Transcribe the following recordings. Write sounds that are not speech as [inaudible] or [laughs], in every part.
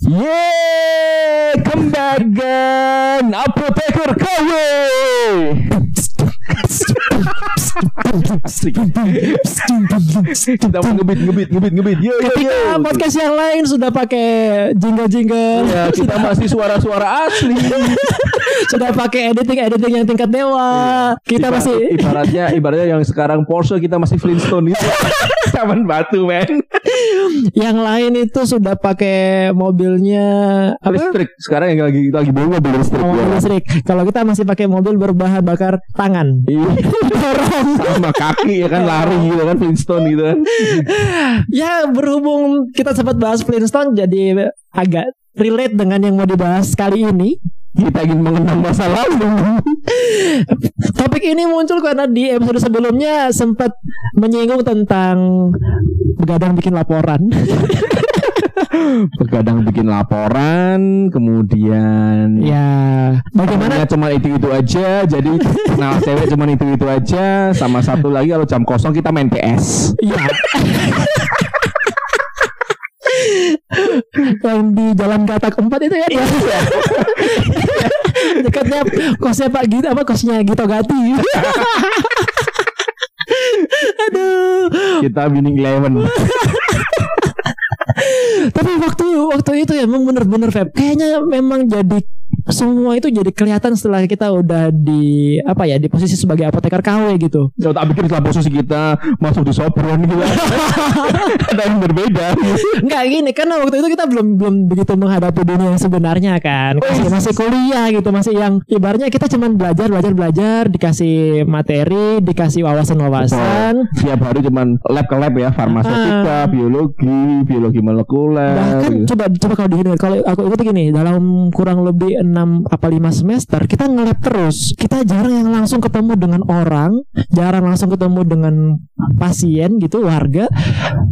Yeay, kembagan apoteker KW. Kita mau ngebit ngebit ngebit ngebit. Yo yo Ketika yo. podcast yang lain sudah pakai jingle-jingle, Ya, kita masih suara-suara asli. [laughs] sudah pakai editing-editing yang tingkat dewa. Kita Ibar- masih ibaratnya ibaratnya yang sekarang Porsche kita masih Flintstone itu. [laughs] Taman batu, men. yang lain itu sudah pakai mobilnya apa? Listrik. Sekarang yang lagi lagi bawa mobil listrik. Oh, mobil listrik. Kalau kita masih pakai mobil berbahan bakar tangan. Iya. [laughs] Dorong. Sama kaki ya kan lari gitu kan Flintstone gitu kan. ya berhubung kita sempat bahas Flintstone jadi agak relate dengan yang mau dibahas kali ini. Kita ingin mengenang masa lalu. Topik ini muncul karena di episode sebelumnya sempat menyinggung tentang begadang bikin laporan. [laughs] Begadang bikin laporan, kemudian ya, bagaimana Temennya cuma itu-itu aja Jadi kenal cewek cuma itu-itu aja Sama satu lagi kalau jam kosong kita main PS Iya. yang di Jalan Gatak 4 itu ya dia. Dekatnya kosnya Pak Gito apa kosnya Gito Gati. [laughs] Aduh. Kita winning eleven Tapi waktu waktu itu ya memang bener-bener Feb. Kayaknya memang jadi semua itu jadi kelihatan setelah kita udah di apa ya di posisi sebagai apoteker KW gitu. Ya tak pikir setelah posisi kita Masuk di Sopron gitu [laughs] Ada yang berbeda Enggak gini karena waktu itu kita belum belum begitu menghadapi dunia yang sebenarnya kan. Masih, masih kuliah gitu, masih yang ibaratnya kita cuman belajar belajar belajar, dikasih materi, dikasih wawasan-wawasan. Tiap hari cuman lab ke lab ya Farmaseutika, biologi, biologi molekuler Bahkan gitu. coba coba kalau digini kalau aku ikut gini dalam kurang lebih 6 apa 5 semester kita nge-lab terus. Kita jarang yang langsung ketemu dengan orang, jarang langsung ketemu dengan pasien gitu, warga.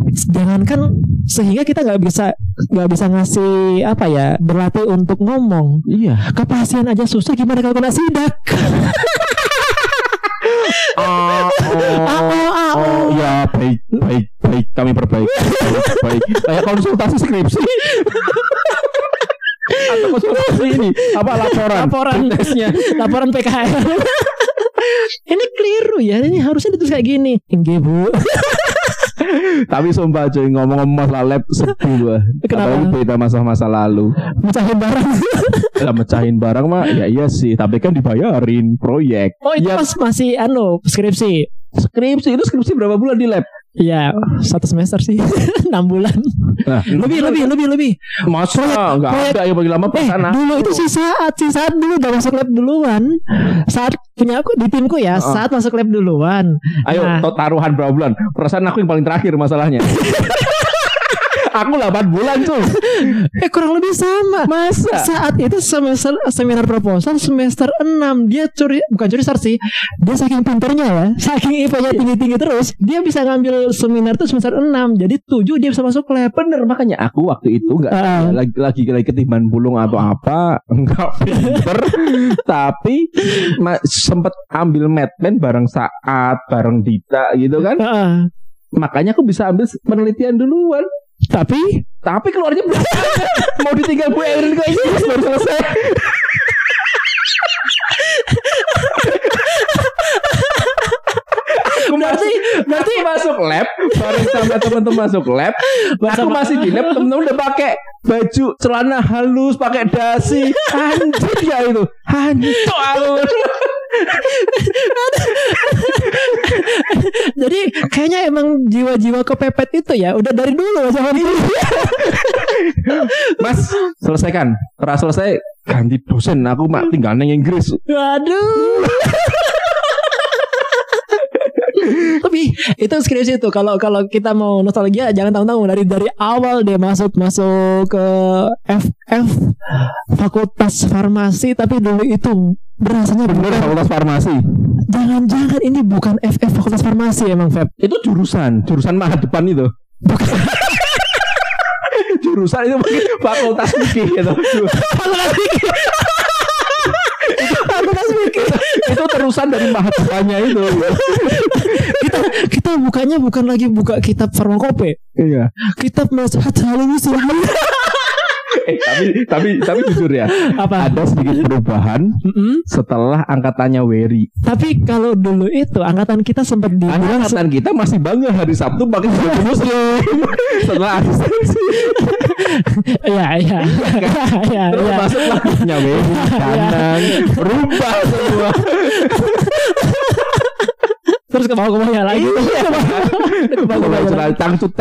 Jangankan sehingga kita nggak bisa nggak bisa ngasih apa ya berlatih untuk ngomong Iya ke pasien aja susah gimana kalau kena sidak [laughs] Ah, oh, oh, oh, oh. ya baik, baik, baik, kami perbaiki, baik, baik. Kayak konsultasi skripsi. [laughs] Atau konsultasi ini apa laporan? laporan tesnya. laporan PKL [laughs] ini keliru ya ini harusnya ditulis kayak gini enggak bu [laughs] Tapi sumpah cuy ngomong-ngomong masalah lab sedih gua. Kenapa? Apalagi beda masa-masa lalu. mecahin barang Lah [laughs] mecahin barang mah ya iya sih, tapi kan dibayarin proyek. oh itu Ya, pas masih anu skripsi skripsi itu skripsi berapa bulan di lab? Iya satu semester sih enam bulan Nah, lebih lebih lebih lebih masa enggak proyek- ada ya bagi lama eh perasaan dulu itu sih saat sih saat dulu udah masuk lab duluan saat punya aku di timku ya Heeh. saat masuk lab duluan Ayo Nah. taruhan berapa bulan? Perasaan aku yang paling terakhir masalahnya. [laughs] aku 8 bulan tuh. [laughs] eh kurang lebih sama Masa? saat itu semester seminar proposal semester 6 dia curi bukan curi start sih dia saking pinternya ya saking IPA-nya tinggi-tinggi terus dia bisa ngambil seminar itu semester 6 jadi 7 dia bisa masuk lab Bener makanya aku waktu itu nggak Ah. lagi lagi lagi ketiban bulung atau apa [laughs] enggak pinter tapi sempet ambil medpen bareng saat bareng Dita gitu kan Heeh. makanya aku bisa ambil penelitian duluan tapi? Tapi keluarnya [laughs] mau ditinggal Bu Erin kayak Inggris baru selesai Aku masuk lab bareng sama teman-teman masuk lab aku Bersama- masih di lab temen-temen udah pakai baju celana halus pakai dasi. Anjir ya itu? Hancur aku jadi kayaknya emang jiwa-jiwa kepepet itu ya udah dari dulu sama mas selesaikan. Telah selesai ganti dosen. Aku mak tinggal neng Inggris. Waduh. Tapi itu skripsi itu kalau kalau kita mau nostalgia jangan tanggung-tanggung dari dari awal dia masuk masuk ke FF Fakultas Farmasi tapi dulu itu berasanya bukan fakultas farmasi jangan-jangan ini bukan FF Fakultas Farmasi emang Feb. itu jurusan jurusan maha depan itu Bukan [laughs] jurusan itu fakultas fikih gitu [laughs] Fakultas Fikih. Fikih. itu terusan dari maha depannya itu Kita kita bukanya bukan lagi buka kitab farmakope. iya Kitab nasihat halus eh, tapi tapi tapi jujur ya, Apa? ada sedikit perubahan Mm-mm. setelah angkatannya Wery. Tapi kalau dulu itu angkatan kita sempat dibilang se- Angkatan kita masih bangga hari Sabtu pakai baju muslim [laughs] setelah asistensi. Iya iya Iya Terus iya masuk lagunya Wery, kanan, berubah semua. Terus ke bawah ke bawah lagi bawah ke bawah Celana cangcut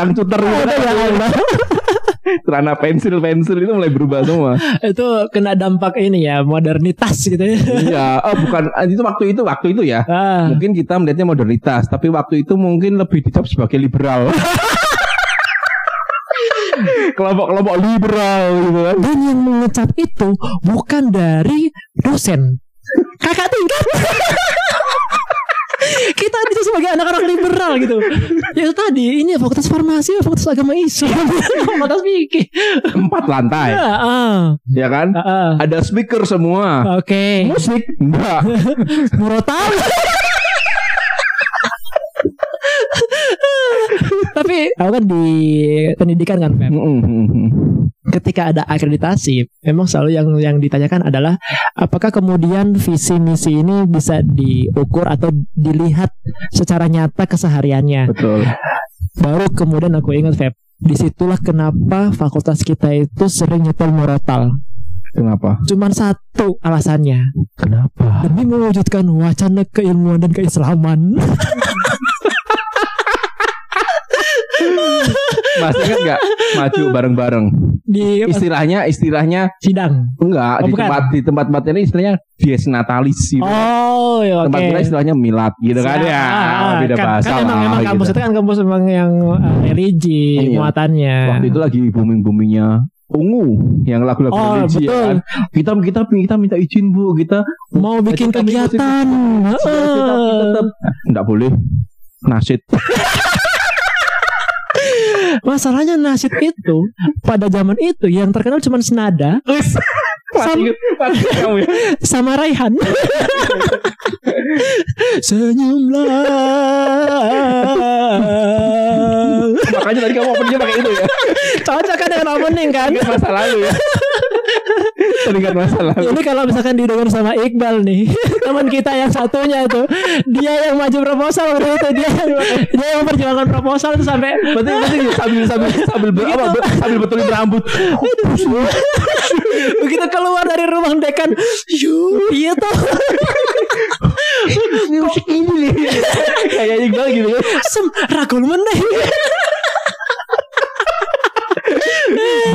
Celana pensil pensil itu mulai berubah semua. Itu kena dampak ini ya Modernitas gitu ya Iya, oh bukan itu waktu itu waktu itu ya. ah. Mungkin kita melihatnya modernitas, tapi waktu itu mungkin lebih dicap sebagai liberal. [laughs] Kelompok-kelompok liberal gitu kan. Dan yang mengecap itu Bukan dari dosen Kakak tingkat [laughs] kita itu sebagai anak-anak liberal gitu ya itu tadi ini fakultas farmasi fakultas agama Islam [laughs] fakultas fikih Empat lantai, ya, ah, ya kan? ah, ah. Ada speaker semua. oke Musik enggak. [laughs] murotal tapi aku kan di pendidikan kan Feb. Ketika ada akreditasi memang selalu yang yang ditanyakan adalah apakah kemudian visi misi ini bisa diukur atau dilihat secara nyata kesehariannya Betul. baru kemudian aku ingat Feb di situlah kenapa fakultas kita itu sering nyetel murotal Kenapa? cuman satu alasannya Kenapa? demi mewujudkan wacana keilmuan dan keislaman [laughs] Masih ingat nggak maju bareng-bareng? di Istilahnya istilahnya sidang enggak Oh, di bukan. tempat di tempat-tempat ini istilahnya dies natalis gitu. oh ya oke Tempat kita istilahnya milad gitu kan ya. Ah, beda kan, bahasa kan emang, emang gitu. kampus itu kan kampus emang yang uh, religi Iya. muatannya Waktu itu lagi booming-boomingnya ungu yang lagu-lagu Oh, religi ya betul. kan. Kita kita kita minta izin Bu, kita mau bikin Kita kegiatan Tapi Heeh. tetap enggak boleh nasid. Masalahnya nasib itu pada zaman itu yang terkenal cuma senada Wis. Sam- Masih ingat- masih ingat kamu ya. sama Raihan senyumlah Makanya tadi kamu openingnya pakai itu ya. cocok kan dengan opening kan masa lalu ya. Teringat masa lalu. ini kalau misalkan didengar sama Iqbal nih [laughs] teman kita yang satunya itu dia yang maju proposal waktu itu dia yang dia yang memperjuangkan proposal itu sampai Berarti berarti sambil sambil sambil ber, apa, ber- sambil betulin rambut. begitu keluar dari rumah dekan yuk iya tuh Musik [laughs] ini nih. [laughs] Kayak Iqbal gitu ya. sem ragul meneh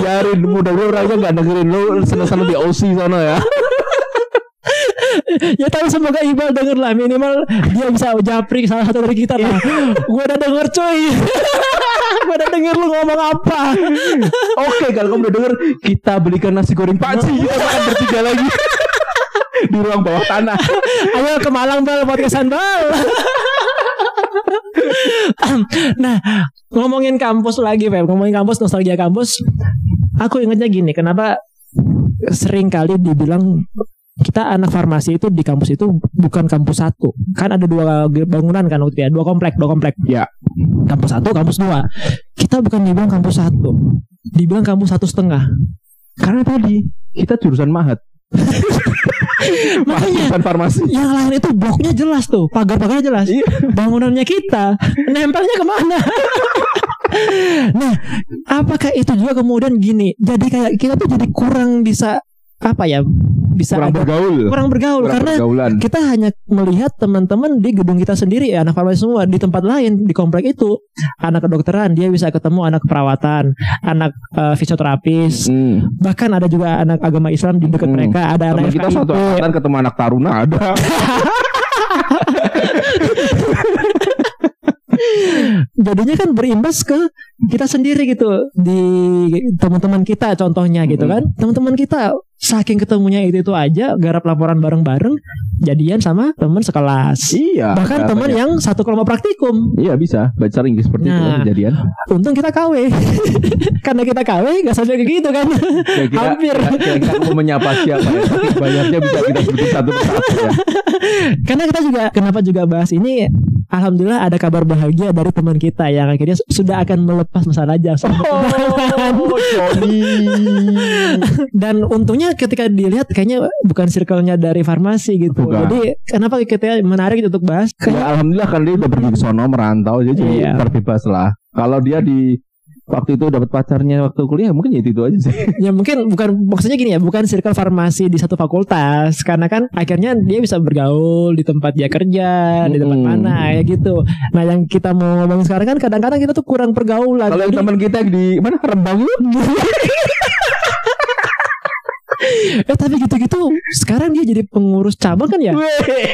Biarin mudah-mudahan orangnya nggak dengerin. Lu seneng-seneng di OC sana ya. [laughs] ya tapi semoga Iqbal denger lah. Minimal dia bisa japri salah satu dari kita lah. [laughs] Gue udah denger cuy. [laughs] Gue udah denger lu ngomong apa. Oke kalau kamu udah denger kita belikan nasi goreng panci kita makan bertiga lagi. Di ruang bawah tanah. ayo ke Malang bal podcastan bal. Nah ngomongin kampus lagi Feb ngomongin kampus nostalgia kampus aku ingatnya gini kenapa sering kali dibilang kita anak farmasi itu di kampus itu bukan kampus satu. Kan ada dua bangunan kan waktu ya? Dua komplek dua komplek. Ya. kampus satu kampus dua. Kita bukan dibilang kampus satu dibilang kampus satu setengah. Karena tadi? Kita jurusan mahat. [laughs] [laughs] makanya Jurusan farmasi. yang lain itu bloknya jelas tuh pagar-pagarnya jelas Iya. bangunannya kita nempelnya ke mana [laughs] nah apakah itu juga kemudian gini jadi kayak kita tuh jadi kurang bisa apa ya bisa Kurang agak- bergaul. kurang bergaul Kurang karena pergaulan. kita hanya melihat teman-teman di gedung kita sendiri ya anak farmasi semua di tempat lain di komplek itu anak kedokteran dia bisa ketemu anak keperawatan anak eh, fisioterapis Hmm. bahkan ada juga anak agama Islam di dekat Hmm. mereka ada Teman anak kita FKIP. satu angkatan ketemu anak taruna ada. [laughs] jadinya kan berimbas ke kita sendiri gitu di teman-teman kita contohnya gitu kan teman-teman kita saking ketemunya itu itu aja garap laporan bareng-bareng jadian sama teman sekelas iya. bahkan teman yang satu kelompok praktikum Iya bisa baca Inggris seperti itu Nah. kan kejadian. untung kita KW [laughs] karena kita KW gak sampai kayak gitu kan Kira-kira hampir kira-kira mau menyapa siapa ya? Banyaknya bisa kita sebutin satu persatu ya. [laughs] karena kita juga kenapa juga bahas ini alhamdulillah ada kabar bahagia dari teman kita yang akhirnya sudah akan melepas masa tunangan. Oh, dan untungnya ketika dilihat kayaknya bukan circle-nya dari farmasi gitu. Bukan. Jadi kenapa kita menarik untuk bahas? ya, alhamdulillah kan dia udah pergi ke sono merantau jadi Iya. terbebas lah. Kalau dia di waktu itu dapat pacarnya waktu kuliah mungkin ya itu, itu aja sih. ya mungkin bukan maksudnya gini ya, bukan circle farmasi di satu fakultas karena kan akhirnya dia bisa bergaul di tempat dia kerja, di tempat mana ya gitu. Nah, yang kita mau ngomongin sekarang kan kadang-kadang kita tuh kurang pergaulan. Kalau yang teman kita di mana Rembang [laughs] eh tapi gitu-gitu sekarang dia jadi pengurus cabang kan ya?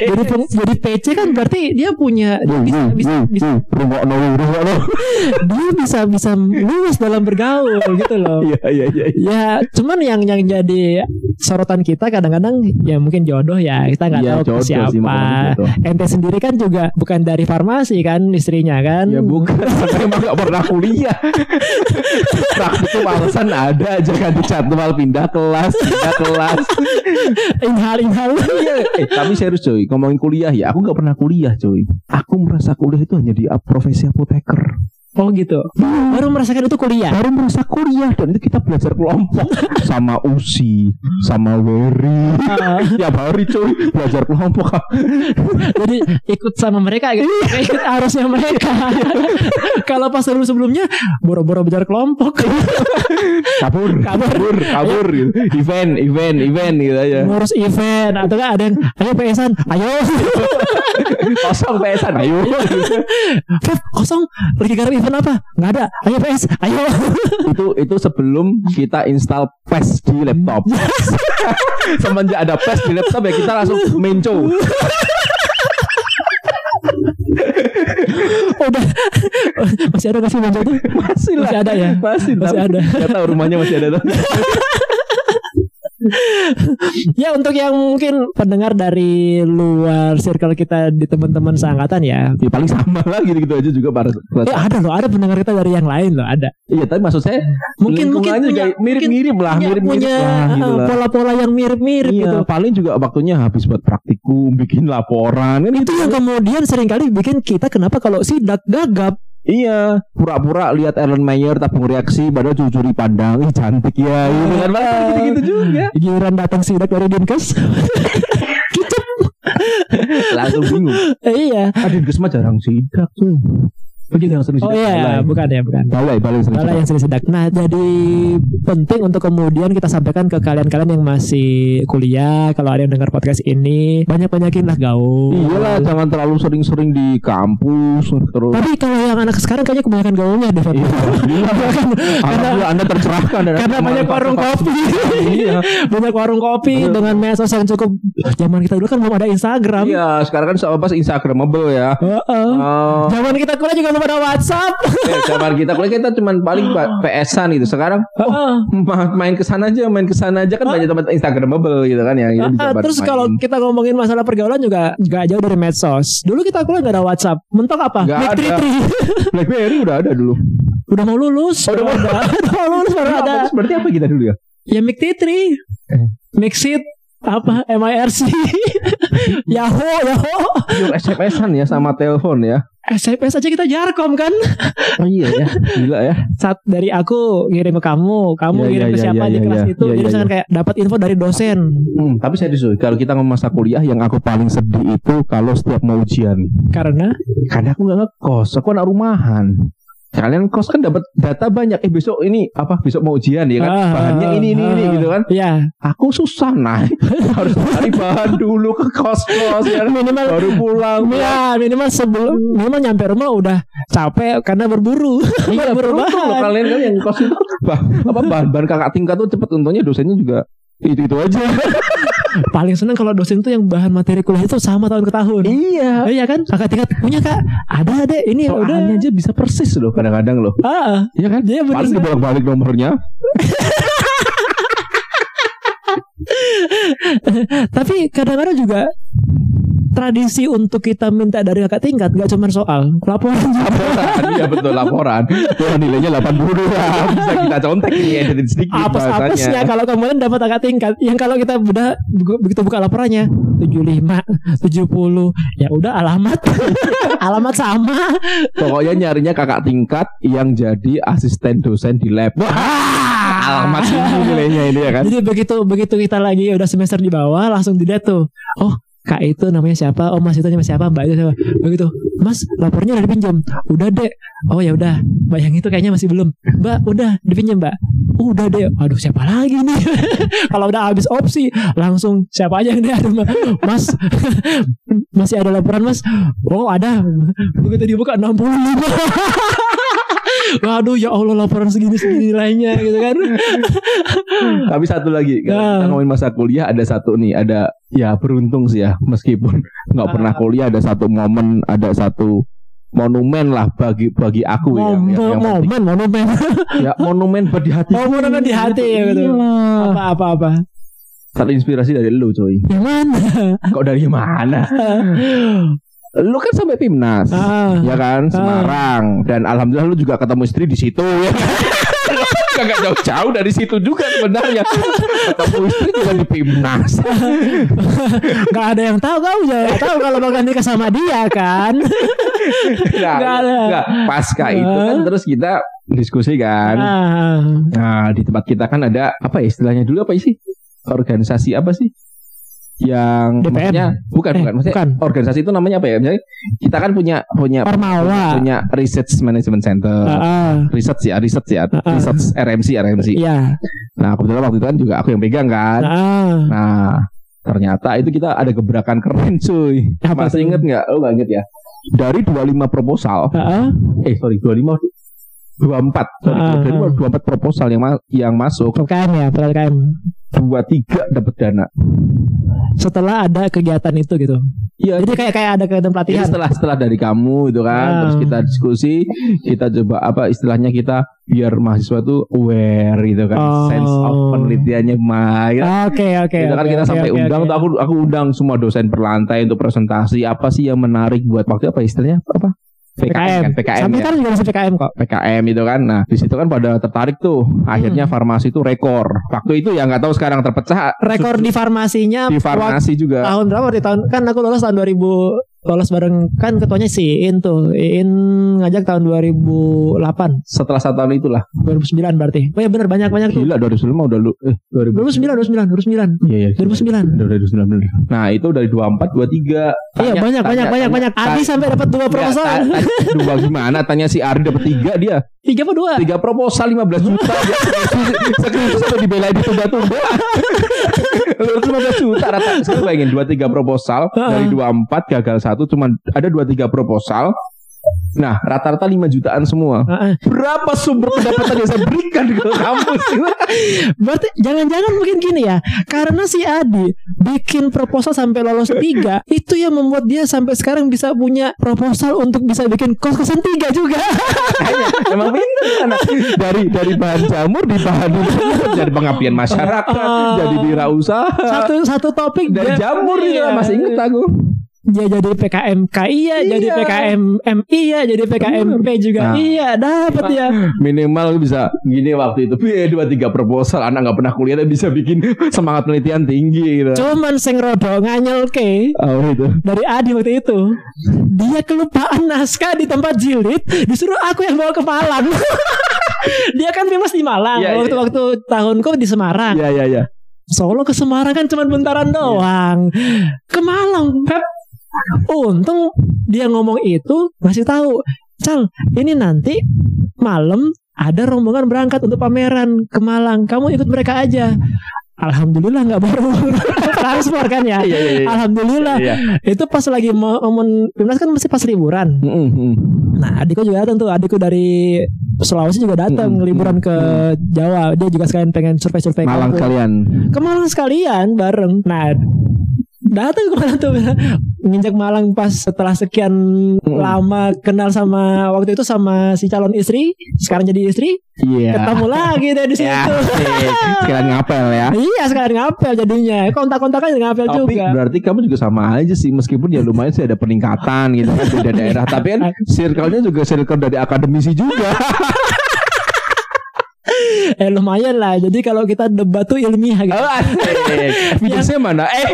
jadi peng- jadi PC kan berarti dia punya dia bisa bisa, bisa Rungokno, rungokno. dia bisa bisa luas dalam bergaul gitu loh. Iya iya iya. Ya, cuman yang yang jadi sorotan kita kadang-kadang ya mungkin jodoh ya kita nggak Iya, tahu sih, siapa. jodoh. Ente sendiri kan juga bukan dari farmasi kan istrinya kan? Ya bukan, [laughs] saya emang gak pernah kuliah. Praktikum alasan ada aja ganti jadwal pindah kelas, pindah kelas. [laughs] Inhal inhal. Iya, eh, tapi serius coy, ngomongin kuliah ya, aku gak pernah kuliah coy. Aku merasa kuliah itu hanya di profesi apoteker. Oh gitu. Baru merasakan itu kuliah. Baru merasa kuliah dan itu kita belajar kelompok [laughs] sama Usi, sama Wery. Tiap hari coy belajar kelompok. jadi ikut sama mereka gitu. ikut arusnya mereka. Kalau pas sebelum sebelumnya boro-boro belajar kelompok. Kabur, Kabur. kabur, kabur gitu. Event, event, event gitu aja. ngurus event atau kan ada yang ayo PSan ayo [laughs] Kosong pesan, ayo. Kosong lagi garap event apa nggak ada ayo PS ayo itu itu sebelum kita install PES di laptop. [laughs] Semenjak ada PES di laptop ya kita langsung menco. udah masih ada nggak sih tuh Masih. Masih ada ya? Masih, Masih ada. Tahu rumahnya masih ada tuh. [laughs] [laughs] ya untuk yang mungkin pendengar dari luar circle kita di teman-teman seangkatan ya. Ya paling sama lah gitu-gitu aja juga para. eh ada loh ada pendengar kita dari yang lain loh ada. Iya, tapi maksud saya mungkin mungkin juga mirip-mirip lah, mirip-mirip punya lah gitu lah. pola-pola yang mirip-mirip Iya, gitu. paling juga waktunya habis buat praktikum, bikin laporan kan itu yang kemudian sering kali bikin kita kenapa kalau sidak gagap Iya, pura-pura lihat Ellen Mayer tabung reaksi padahal jujur dipandang, ih cantik ya, gitu kan Padahal gitu-gitu juga. giliran datang sidak dari dinkes [laughs] Langsung bingung. Iya. Di mah jarang sidak tuh. Begitu yang sering oh iya balai. bukan ya bukan Balai, balai sering sidak. yang sering. Nah, jadi penting untuk kemudian kita sampaikan ke kalian-kalian yang masih kuliah, kalau ada yang dengar podcast ini, banyak-banyakin lah gaul. Iyalah, jangan terlalu sering-sering di kampus terus. Tapi kalau yang anak sekarang kayaknya kebanyakan gaulnya deh. Fat. [laughs] Iya, Kan, karena Anda tercerahkan dan karena banyak warung kopi. Iya. [laughs] banyak warung kopi Iya. dengan medsos yang cukup zaman kita dulu kan belum ada Instagram. Iya, sekarang kan apa Instagramable ya. Heeh. Oh, Zaman kita kuliah juga belum ada WhatsApp. [laughs] eh, zaman kita kuliah kita cuman paling pa- PS-an gitu. Sekarang oh, Heeh. ma- main ke sana aja, main ke sana aja kan banyak tempat Instagramable gitu kan ya. Ah, bareng terus kalau kita ngomongin masalah pergaulan juga gak jauh dari medsos. Dulu kita kuliah gak ada WhatsApp. Mentok apa? Mic ada. [laughs] BlackBerry udah ada dulu. Udah mau lulus. Oh, udah baru ada. Udah mau lulus baru ada. berarti apa kita dulu ya? Ya Mic Tri Tri. Eh. Mixit apa MIRC [laughs] Yahoo Yahoo Pure SMS-an ya sama telepon ya. SMS aja kita jarkom kan Oh iya ya, gila ya. saat dari aku ngirim ke kamu kamu Iya, ngirim iya, ke iya, siapa iya, di iya, kelas iya. itu Iya, jadi iya, misalkan kayak dapat info dari dosen Hmm, tapi serius Uy, kalau kita ngomong masa kuliah yang aku paling sedih itu kalau setiap mau ujian. karena Karena aku nggak ngekos, aku anak rumahan. Kalian kos kan dapat data banyak. Eh besok ini apa? Besok mau ujian ya kan? Ah, Bahannya ini ini ini ah, gitu kan? ya Aku susah naik. [laughs] Harus cari bahan dulu ke kos kos ya. minimal Baru pulang. ya minimal sebelum minimal nyampe rumah udah capek karena berburu Iya, [laughs] berburu beruntung loh bahan kalian kan yang kos itu bah, apa bahan-bahan kakak tingkat tuh cepet untungnya dosennya juga itu itu aja. [laughs] paling seneng kalau dosen tuh yang bahan materi kuliah itu sama tahun ke tahun iya. Oh, iya kan kakak tingkat punya kak ada deh ini ya udah Soalnya aja bisa persis loh kadang-kadang loh. ah Iya kan? Dia bener Paling dibolak-balik nomornya. [laughs] tapi kadang-kadang juga tradisi untuk kita minta dari kakak tingkat gak cuma soal laporan laporan iya betul laporan. Wah nilainya 82 bisa kita contek ini editin sedikit apes-apesnya bahasanya. kalau kemarin dapat kakak tingkat. Yang kalau kita udah begitu buka laporannya 75 70 ya udah alamat. [laughs] Alamat sama. Pokoknya nyarinya kakak tingkat yang jadi asisten dosen di lab. Alamat nilainya ini ya kan? Jadi begitu begitu kita lagi udah semester di bawah langsung dilihat tuh. Oh kak itu namanya siapa? Oh mas itu namanya siapa? Mbak itu siapa? Begitu. Mas lapornya udah dipinjam. Udah dek. Oh ya udah. Mbak yang itu kayaknya masih belum. Mbak udah dipinjam mbak. Udah deh aduh siapa lagi nih [laughs] kalau udah habis opsi langsung siapa aja yang ada mas [laughs] masih ada laporan mas? Oh ada. Begitu dibuka 65 [laughs] Waduh ya Allah laporan segini-segini nilainya gitu kan [laughs] tapi satu lagi Nah. kita ngomongin masa kuliah ada satu nih ada ya beruntung sih ya meskipun nggak pernah Ah. kuliah ada satu momen ada satu monumen lah bagi bagi aku ya Momen, yang, yang momen, monumen. ya monumen di hati Oh, monumen di hati ya, betul. Iya. apa apa apa terinspirasi dari lu coy yang mana kok dari mana [laughs] lu kan sampai Pimnas ah, ya kan? Semarang. Dan alhamdulillah lu juga ketemu istri di situ ya [laughs] Gak jauh-jauh dari situ juga sebenarnya. Ketemu istri juga di Pimnas [laughs] nggak ada yang tahu kau juga tahu kalau bakal nikah sama dia kan? [laughs] Nah, Nggak ada. nggak. pasca itu kan Ah. terus kita diskusi kan? Ah, Nah di tempat kita kan ada Apa ya istilahnya dulu apa sih? Organisasi apa sih Yang DPM? maksudnya Bukan Eh, bukan. Maksudnya bukan. organisasi itu namanya apa ya? Misalnya kita kan punya Punya Ormawa punya Research Management Center. Ah, ah, Research ya Research ya. Ah, ah. Research RMC RMC iya. Nah kebetulan waktu itu kan juga aku yang pegang kan. Ah, Nah ternyata itu kita ada gebrakan keren cuy. Apa Masih tuh? inget nggak? Oh nggak inget ya. Dari 25 proposal. Ah, ah. Eh sorry 25 24 sorry, Ah, dari ah. 24 proposal yang ma- yang masuk. PKM ya PKM dua tiga dapat dana. Setelah ada kegiatan itu gitu. Iya. Jadi kayak kayak ada kegiatan Jadi pelatihan setelah setelah dari kamu itu kan Ah. terus kita diskusi kita coba apa istilahnya kita biar mahasiswa tuh aware gitu kan Oh. sense of penelitiannya main oke oke Itu kan kita oke, sampai oke, undang tuh aku aku undang semua dosen perlantai untuk presentasi apa sih yang menarik buat waktu apa istilahnya? Apa PKM, PKM kan PKM sampai ya. sekarang juga masih PKM kok. PKM itu kan. Nah di situ kan pada tertarik tuh. Akhirnya Hmm. farmasi itu rekor. Waktu itu ya nggak tahu sekarang terpecah. Rekor di farmasinya di farmasi juga. tahun berapa? Di tahun kan aku lulus tahun 2000 lolos bareng kan ketuanya si Iin tuh Iin ngajak tahun 2008 setelah satu tahun itulah 2009 berarti oh ya benar banyak banyak tuh gila 2009 mah udah lu eh 2000 2009 2009 2009 iya iya 2009 Udah 2009 bener. Nah itu dari 24 23 Iya banyak tanya- banyak banyak banyak Adi sampai dapat dua proposal Dua gimana Tanya si Ari dapat tiga dia tiga apa dua Tiga proposal 15 juta Skripsi sampai dibelain ditunda-tunda 15 juta rata. Sekarang bayangin 23 proposal Dari 24 gagal satu Cuma ada 23 proposal. Nah rata-rata 5 jutaan semua. Berapa sumber pendapatan yang saya berikan ke kampus Berarti jangan-jangan mungkin gini ya Karena si Adi bikin proposal sampai lolos tiga Itu yang membuat dia sampai sekarang bisa punya proposal untuk bisa bikin kos-kosan tiga juga Emang pinter anak Dari dari bahan jamur di bahan Dari pengabdian masyarakat Ah. Jadi wirausaha Satu satu topik Dari jamur iya. Masih inget aku Dia jadi PKMK iya, Iya. jadi PKM M iya, jadi PKMP juga Nah. iya, dapat ya. Minimal bisa Gini waktu itu. Eh dua tiga proposal Anak gak pernah kuliah Tapi bisa bikin [laughs] Semangat penelitian tinggi gitu. Cuman sing rodo nganyel ke Oh itu. dari Adi waktu itu dia kelupaan naskah di tempat jilid disuruh aku yang bawa ke Malang. [laughs] Dia kan famous di Malang Iya, waktu iya. waktu tahunku di Semarang. Iya iya iya. Solo ke Semarang kan cuma bentaran doang. Ke Malang Pep untung dia ngomong itu ngasih tahu Cal ini nanti malam ada rombongan berangkat untuk pameran ke Malang kamu ikut mereka aja Alhamdulillah nggak baru [laughs] transport kan ya Iya iya iya Alhamdulillah Iya itu pas lagi mo- momen Pimnas kan masih pas liburan. Mm, mm. Nah, adikku juga datang tuh. Adikku dari Sulawesi juga datang Mm, liburan ke Jawa. Dia juga sekalian pengen survei-survei Malang kampung. kalian Ke Malang sekalian bareng. Nah, datang ke mana tuh nginjak Malang pas setelah sekian lama kenal sama waktu itu sama si calon istri sekarang jadi istri Iya. ketemu lagi deh di situ Ya, asik. Sekalian ngapel ya. iya sekarang ngapel jadinya kontak-kontakan ngapel Tapi juga berarti kamu juga sama aja sih meskipun ya lumayan sih ada peningkatan gitu kan beda daerah tapi kan [laughs] circle-nya juga circle dari akademisi juga. [laughs] [laughs] eh lumayan lah jadi kalau kita debat tuh ilmiah gitu Oh. Evidence-nya [laughs] mana? Eh,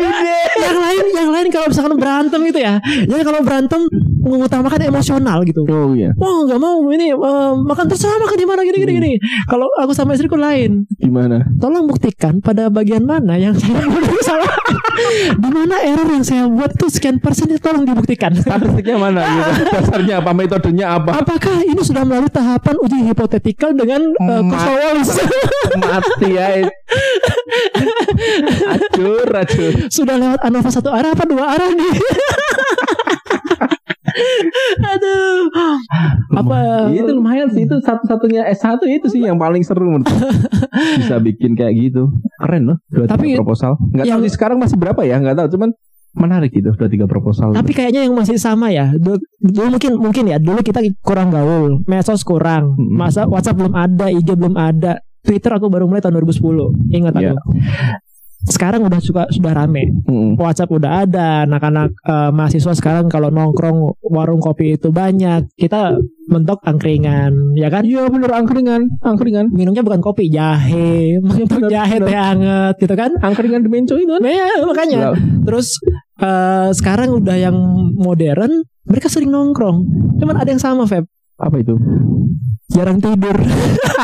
yang lain yang lain kalau misalkan berantem gitu ya jadi kalau berantem mengutamakan emosional gitu Oh iya. Wah nggak mau ini eh, makan terserah makan di mana gini gini gini. Kalau aku sama istriku lain, Gimana? tolong buktikan pada bagian mana yang saya [laughs] buat salah. di mana error yang saya buat itu sekian persen itu tolong dibuktikan. Statistiknya mana [laughs] gitu? Dasarnya apa? Metodenya apa? Apakah ini sudah melalui tahapan uji hipotetikal dengan uh? [laughs] Mati ya. Acur, acur. sudah lewat ANOVA satu arah apa dua arah nih? Aduh. Apa itu lumayan sih itu satu-satunya S1 itu sih yang paling seru menurut [laughs] bisa bikin kayak gitu keren loh dua Tapi proposal nggak tahu sih sekarang masih berapa ya nggak tahu cuman menarik gitu dua tiga proposal Tapi kayaknya yang masih sama ya. Dulu, dulu mungkin mungkin ya. Dulu kita kurang gaul, medsos kurang, masa WhatsApp belum ada, IG belum ada, Twitter aku baru mulai tahun 2010. Ingat Iya. aku. Sekarang udah suka sudah rame. Mm-mm. WhatsApp udah ada, anak-anak eh, mahasiswa sekarang kalau nongkrong warung kopi itu banyak. Kita mentok angkringan, ya kan? Iya bener angkringan angkringan Minumnya bukan kopi, jahe, [laughs] mentok Bener, jahe teh hangat gitu kan? angkringan di Menco itu kan Nah, ya, makanya. Lah, Terus eh, sekarang udah yang modern, mereka sering nongkrong. Cuman ada yang sama, Feb. Apa itu? Jarang tidur.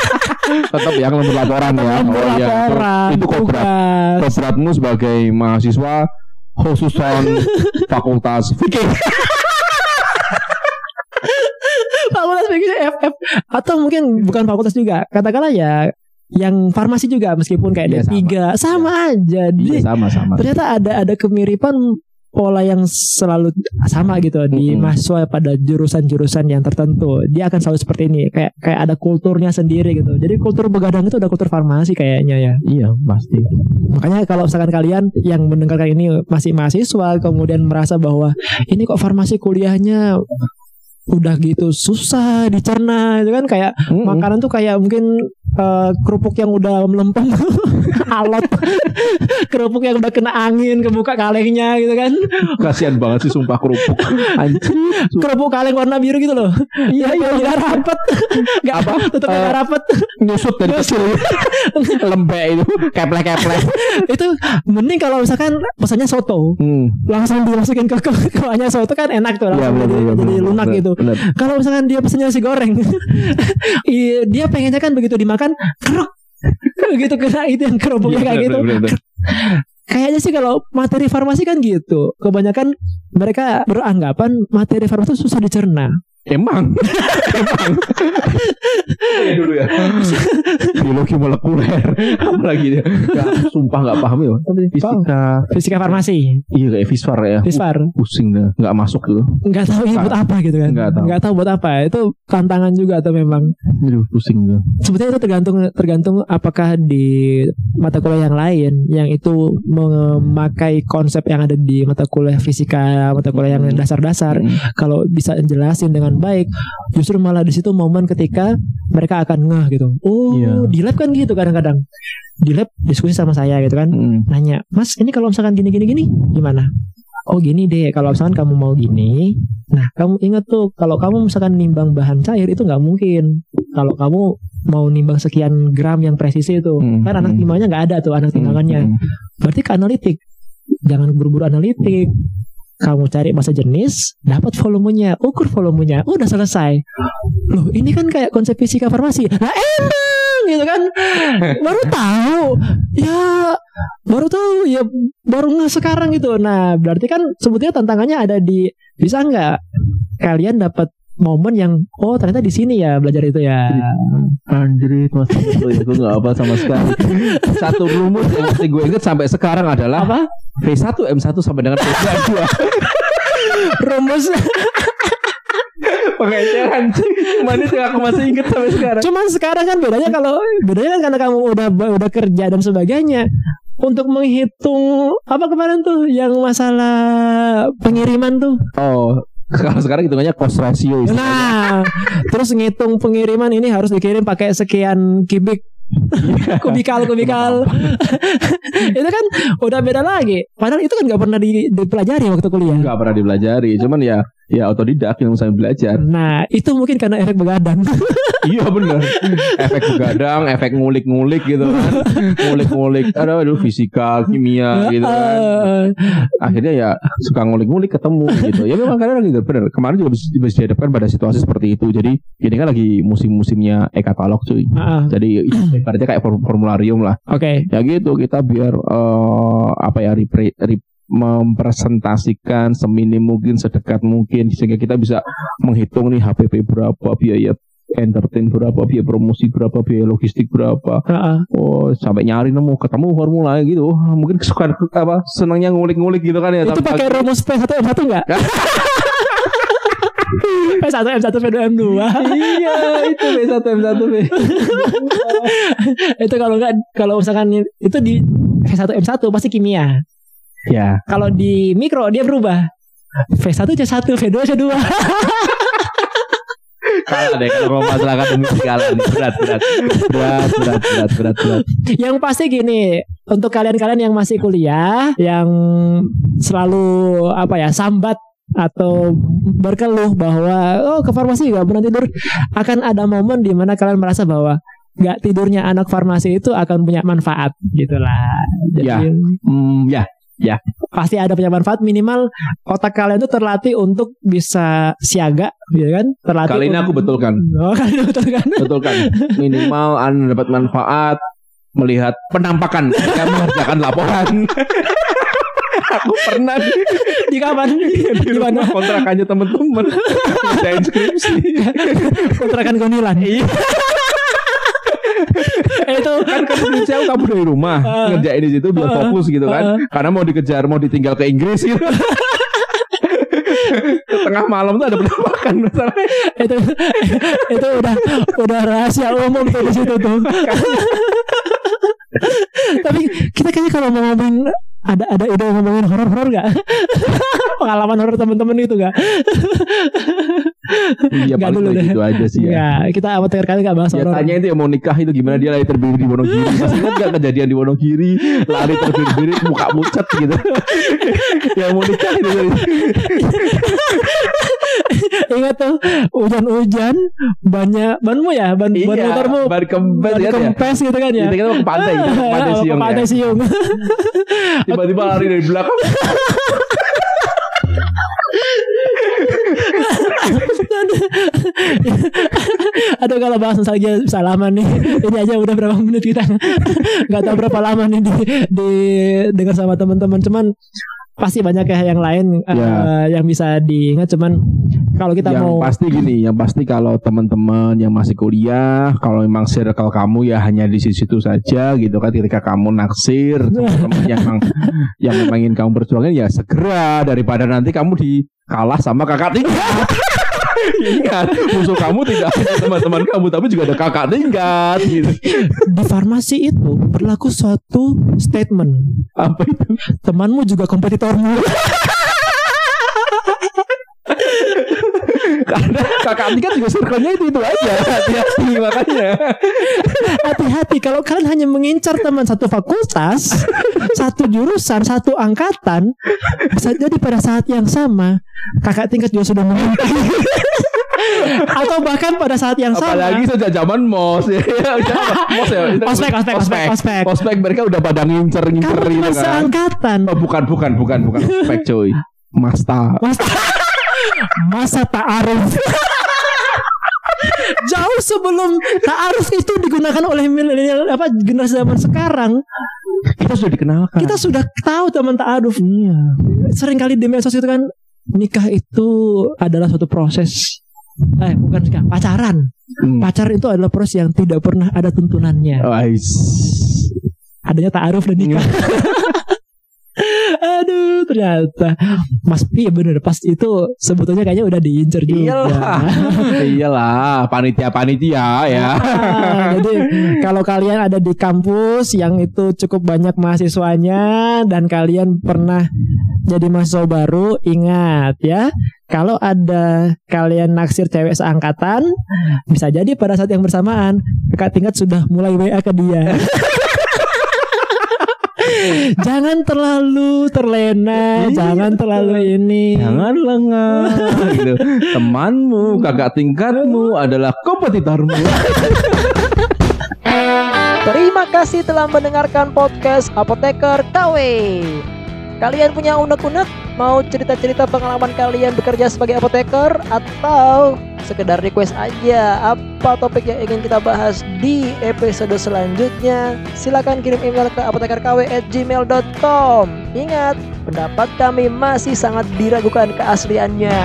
[laughs] tetap yang lembur laporan ya. Lembur Oh, iya. laporan, itu kodrat kodratmu sebagai mahasiswa khususan [laughs] fakultas fikih. [laughs] Fakultas fikih FF atau mungkin bukan fakultas juga. Katakanlah ya yang farmasi juga meskipun kayak Iya, D3 sama, aja. Jadi iya sama sama. ternyata ada ada kemiripan pola yang selalu sama gitu di Mm-mm. mahasiswa pada jurusan-jurusan yang tertentu. Dia akan selalu seperti ini kayak kayak ada kulturnya sendiri gitu. Jadi kultur begadang itu ada kultur farmasi kayaknya ya. Iya pasti. Makanya kalau misalkan kalian yang mendengarkan ini masih mahasiswa kemudian merasa bahwa ini kok farmasi kuliahnya udah gitu susah dicerna itu kan kayak Mm-mm. makanan tuh kayak mungkin eh, kerupuk yang udah melempem. [laughs] Alot. Kerupuk yang udah kena angin kebuka kalengnya gitu kan. Kasihan banget sih sumpah kerupuk. Anjir kerupuk kaleng warna biru gitu loh. Iya iya. nggak rapet. Nggak Apa? tutupnya nggak Eh, rapet. nyusut dari kecil. [laughs] Lembek itu. Keplek keplek itu mending kalau misalkan pesannya soto. Hmm. langsung dimasukin ke ke kuahnya soto kan enak tuh Iya, langsung bener, jadi, bener, jadi bener, lunak bener, gitu bener. kalau misalkan dia pesannya nasi goreng [laughs] iya, dia pengennya kan begitu dimakan kerok [laughs] gitu kena itu yang kerupuknya Iya, kayak bener, gitu bener, bener. Kayaknya sih kalau materi farmasi kan gitu. Kebanyakan mereka beranggapan materi farmasi itu susah dicerna. Emang, [laughs] emang. Kayak dulu ya. Biologi molekuler, apalagi dia. Ya, sumpah nggak paham ya. Tapi fisika, Fisika farmasi, iya kayak Visvar ya. Fisfar. Pusing dah, nggak masuk tuh. Nggak tahu ini buat apa gitu kan. Nggak tahu. Nggak tahu buat apa. Itu tantangan juga atau memang. Aduh, pusing tuh. Sebetulnya itu tergantung tergantung apakah di mata kuliah yang lain yang itu memakai konsep yang ada di mata kuliah fisika, mata kuliah yang Hmm. dasar-dasar. Hmm. Kalau bisa jelasin dengan baik, justru malah di situ momen ketika mereka akan ngeh gitu. Oh, Iya. di lab kan gitu kadang-kadang. Di lab diskusi sama saya gitu kan. Hmm. Nanya, "Mas, ini kalau misalkan gini gini gini gimana?" Oh gini deh, kalau misalkan kamu mau gini, nah kamu ingat tuh kalau kamu misalkan nimbang bahan cair itu nggak mungkin. Kalau kamu mau nimbang sekian gram yang presisi itu, Hmm, kan anak hmm. timbangannya nggak ada tuh anak timbangannya. Hmm. Berarti ke analitik. Jangan buru-buru analitik. Kamu cari masa jenis, dapat volumenya, ukur volumenya, udah selesai. Loh, ini kan kayak konsep fisika farmasi. Lah emang gitu kan. Baru tahu. Ya, baru tahu ya baru nggak sekarang gitu. Nah, berarti kan sebetulnya tantangannya ada di bisa nggak kalian dapat momen yang oh ternyata di sini ya belajar itu ya. Anjir, itu ya, gue gak apa sama sekali. Satu rumus yang mesti gue inget sampai sekarang adalah Apa? V1 M1 sampai dengan V2 Rumus Pengejaran Cuman itu aku masih inget sampai sekarang Cuman sekarang kan bedanya kalau bedanya kan karena kamu udah udah kerja dan sebagainya. untuk menghitung apa kemarin tuh yang masalah pengiriman tuh. Oh, kalau sekarang hitungannya cost ratio. istilahnya. Nah, terus ngitung pengiriman ini harus dikirim pakai sekian kubik. Kubikal kubikal. [laughs] Itu kan udah beda lagi. Padahal itu kan nggak pernah di- dipelajari waktu kuliah. Nggak pernah dipelajari, cuman ya ya otodidak yang saya belajar. nah itu mungkin karena efek begadang [laughs] iya bener Efek begadang, efek ngulik-ngulik gitu kan. Ngulik-ngulik, aduh, aduh fisika, kimia gitu kan. Akhirnya ya suka ngulik-ngulik ketemu gitu. Ya memang kadang gitu bener. Kemarin juga bisa, dihadapkan pada situasi seperti itu. Jadi ini kan lagi musim-musimnya e-katalog cuy. ah, Jadi ibaratnya kayak form- formularium lah. oke Ya gitu kita biar eh, apa ya repre, rep- mempresentasikan seminim mungkin sedekat mungkin sehingga kita bisa menghitung nih HPP berapa biaya entertain berapa biaya promosi berapa biaya logistik berapa. Ah. oh sampai nyari nemu ketemu formula gitu. Mungkin kesukaan apa senangnya ngulik-ngulik gitu kan ya itu pakai rumus P1 M1 enggak P1 M1 P2 M2 iya itu B1 M1 B itu kalau enggak kalau misalkan itu di V1 M1 pasti kimia ya. Kalau di mikro dia berubah. V1 C1 V2 C2 kalah deh kalau masalah akademis kalah nih. Berat berat. Berat berat berat berat berat. Yang pasti gini, untuk kalian-kalian yang masih kuliah, yang selalu apa ya sambat atau berkeluh bahwa oh ke farmasi nggak pernah tidur, akan ada momen di mana kalian merasa bahwa nggak tidurnya anak farmasi itu akan punya manfaat gitulah. Jadi Ya. hmm, ya pasti ada punya manfaat minimal otak kalian itu terlatih untuk bisa siaga, gitu kan? Terlatih. Kali ini aku betulkan. Oh, kali ini betulkan. [laughs] betul kan minimal anda dapat manfaat melihat penampakan ketika mengerjakan laporan [laughs] aku pernah di, kapan? di mana? kontrakannya temen-temen ngerjain skripsi [laughs] Kontrakan Gonilan. iya kan kan aku kabur dari rumah [laughs] Ah. ngerjain di situ biar Ah. fokus gitu kan karena mau dikejar mau ditinggal ke Inggris gitu [laughs] tengah malam tuh ada penampakan [laughs] itu itu udah udah rahasia umum tuh di situ tuh. Tapi kita kayaknya kalau mau ngomongin ada ada ide ngomongin horor horor nggak? Pengalaman horor teman-teman itu nggak? Iya paling dulu deh. gitu aja sih ya. Ya, kita amatir kali nggak bahas Ya horor. tanya itu yang mau nikah itu gimana? Dia lari terbiri di Wonogiri. Masih ingat gak kejadian di Wonogiri? Lari terbiri-biri muka pucat gitu. Yang mau nikah itu Ingat tuh hujan-hujan banyak banmu ya? Ban ban Iya motormu Bar kempes ban ya? kempes gitu kan ya. Kita kita mau ke pantai ke pantai Ke siung pantai ya. siung. Tiba-tiba lari dari belakang Aduh kalau bahas nostalgia bisa lama nih. Ini aja udah berapa menit kita nggak tahu berapa lama nih di, di dengar sama teman-teman. Cuman pasti banyak ya yang lain eh, Ya. yang bisa diingat. Cuman kalau kita Yang mau pasti gini Yang pasti kalau teman-teman yang masih kuliah Kalau memang circle kamu ya hanya di situ saja gitu kan Ketika kamu naksir teman-teman yang [laughs] memang Yang memang ingin kamu perjuangin ya segera Daripada nanti kamu di kalah sama kakak tingkat [laughs] Ingat, musuh kamu tidak hanya teman-teman kamu, tapi juga ada kakak tingkat. Gitu. di farmasi itu berlaku suatu statement. Apa itu? Temanmu juga kompetitormu. [laughs] Karena kakak tingkat juga circle-nya itu itu aja. [laughs] Hati-hati makanya. Hati-hati kalau kalian hanya mengincar teman satu fakultas, satu jurusan, satu angkatan, bisa jadi pada saat yang sama kakak tingkat juga sudah mengintai. [laughs] Atau bahkan pada saat yang sama Apalagi sejak zaman mos ya. [laughs] Udah, mos ya. Ospek, ospek, ospek, ospek. Ospek mereka udah pada ngincer-ngincer kamu gitu kan. seangkatan. Oh, bukan, bukan, bukan, bukan ospek cuy. Masta. Mas, masa ta'aruf [laughs] Jauh sebelum ta'aruf itu digunakan oleh milenial apa generasi zaman sekarang, Kita sudah dikenalkan. kita sudah tahu teman ta'aruf. iya. Seringkali di medsos itu kan nikah itu adalah suatu proses eh bukan nikah, pacaran. Hmm. Pacaran itu adalah proses yang tidak pernah ada tuntunannya. Ais. Adanya ta'aruf dan nikah. [laughs] Aduh, ternyata Mas Pi bener pas itu sebetulnya kayaknya udah diincer juga. Iyalah. [laughs] Iyalah, panitia-panitia ya. Ah, jadi kalau kalian ada di kampus yang itu cukup banyak mahasiswanya dan kalian pernah jadi mahasiswa baru, ingat ya. Kalau ada kalian naksir cewek seangkatan, bisa jadi pada saat yang bersamaan kakak tingkat sudah mulai WA ke dia. [laughs] [laughs] jangan terlalu terlena, Iya, jangan terlalu ini. Jangan lengah [laughs] gitu. Temanmu, kakak tingkatmu adalah kompetitormu. [laughs] Terima kasih telah mendengarkan podcast Apoteker KW. Kalian punya unek-unek? Mau cerita-cerita pengalaman kalian bekerja sebagai apoteker? Atau sekedar request aja apa topik yang ingin kita bahas di episode selanjutnya? Silakan kirim email ke apotekerkw@gmail.com. Ingat, pendapat kami masih sangat diragukan keasliannya.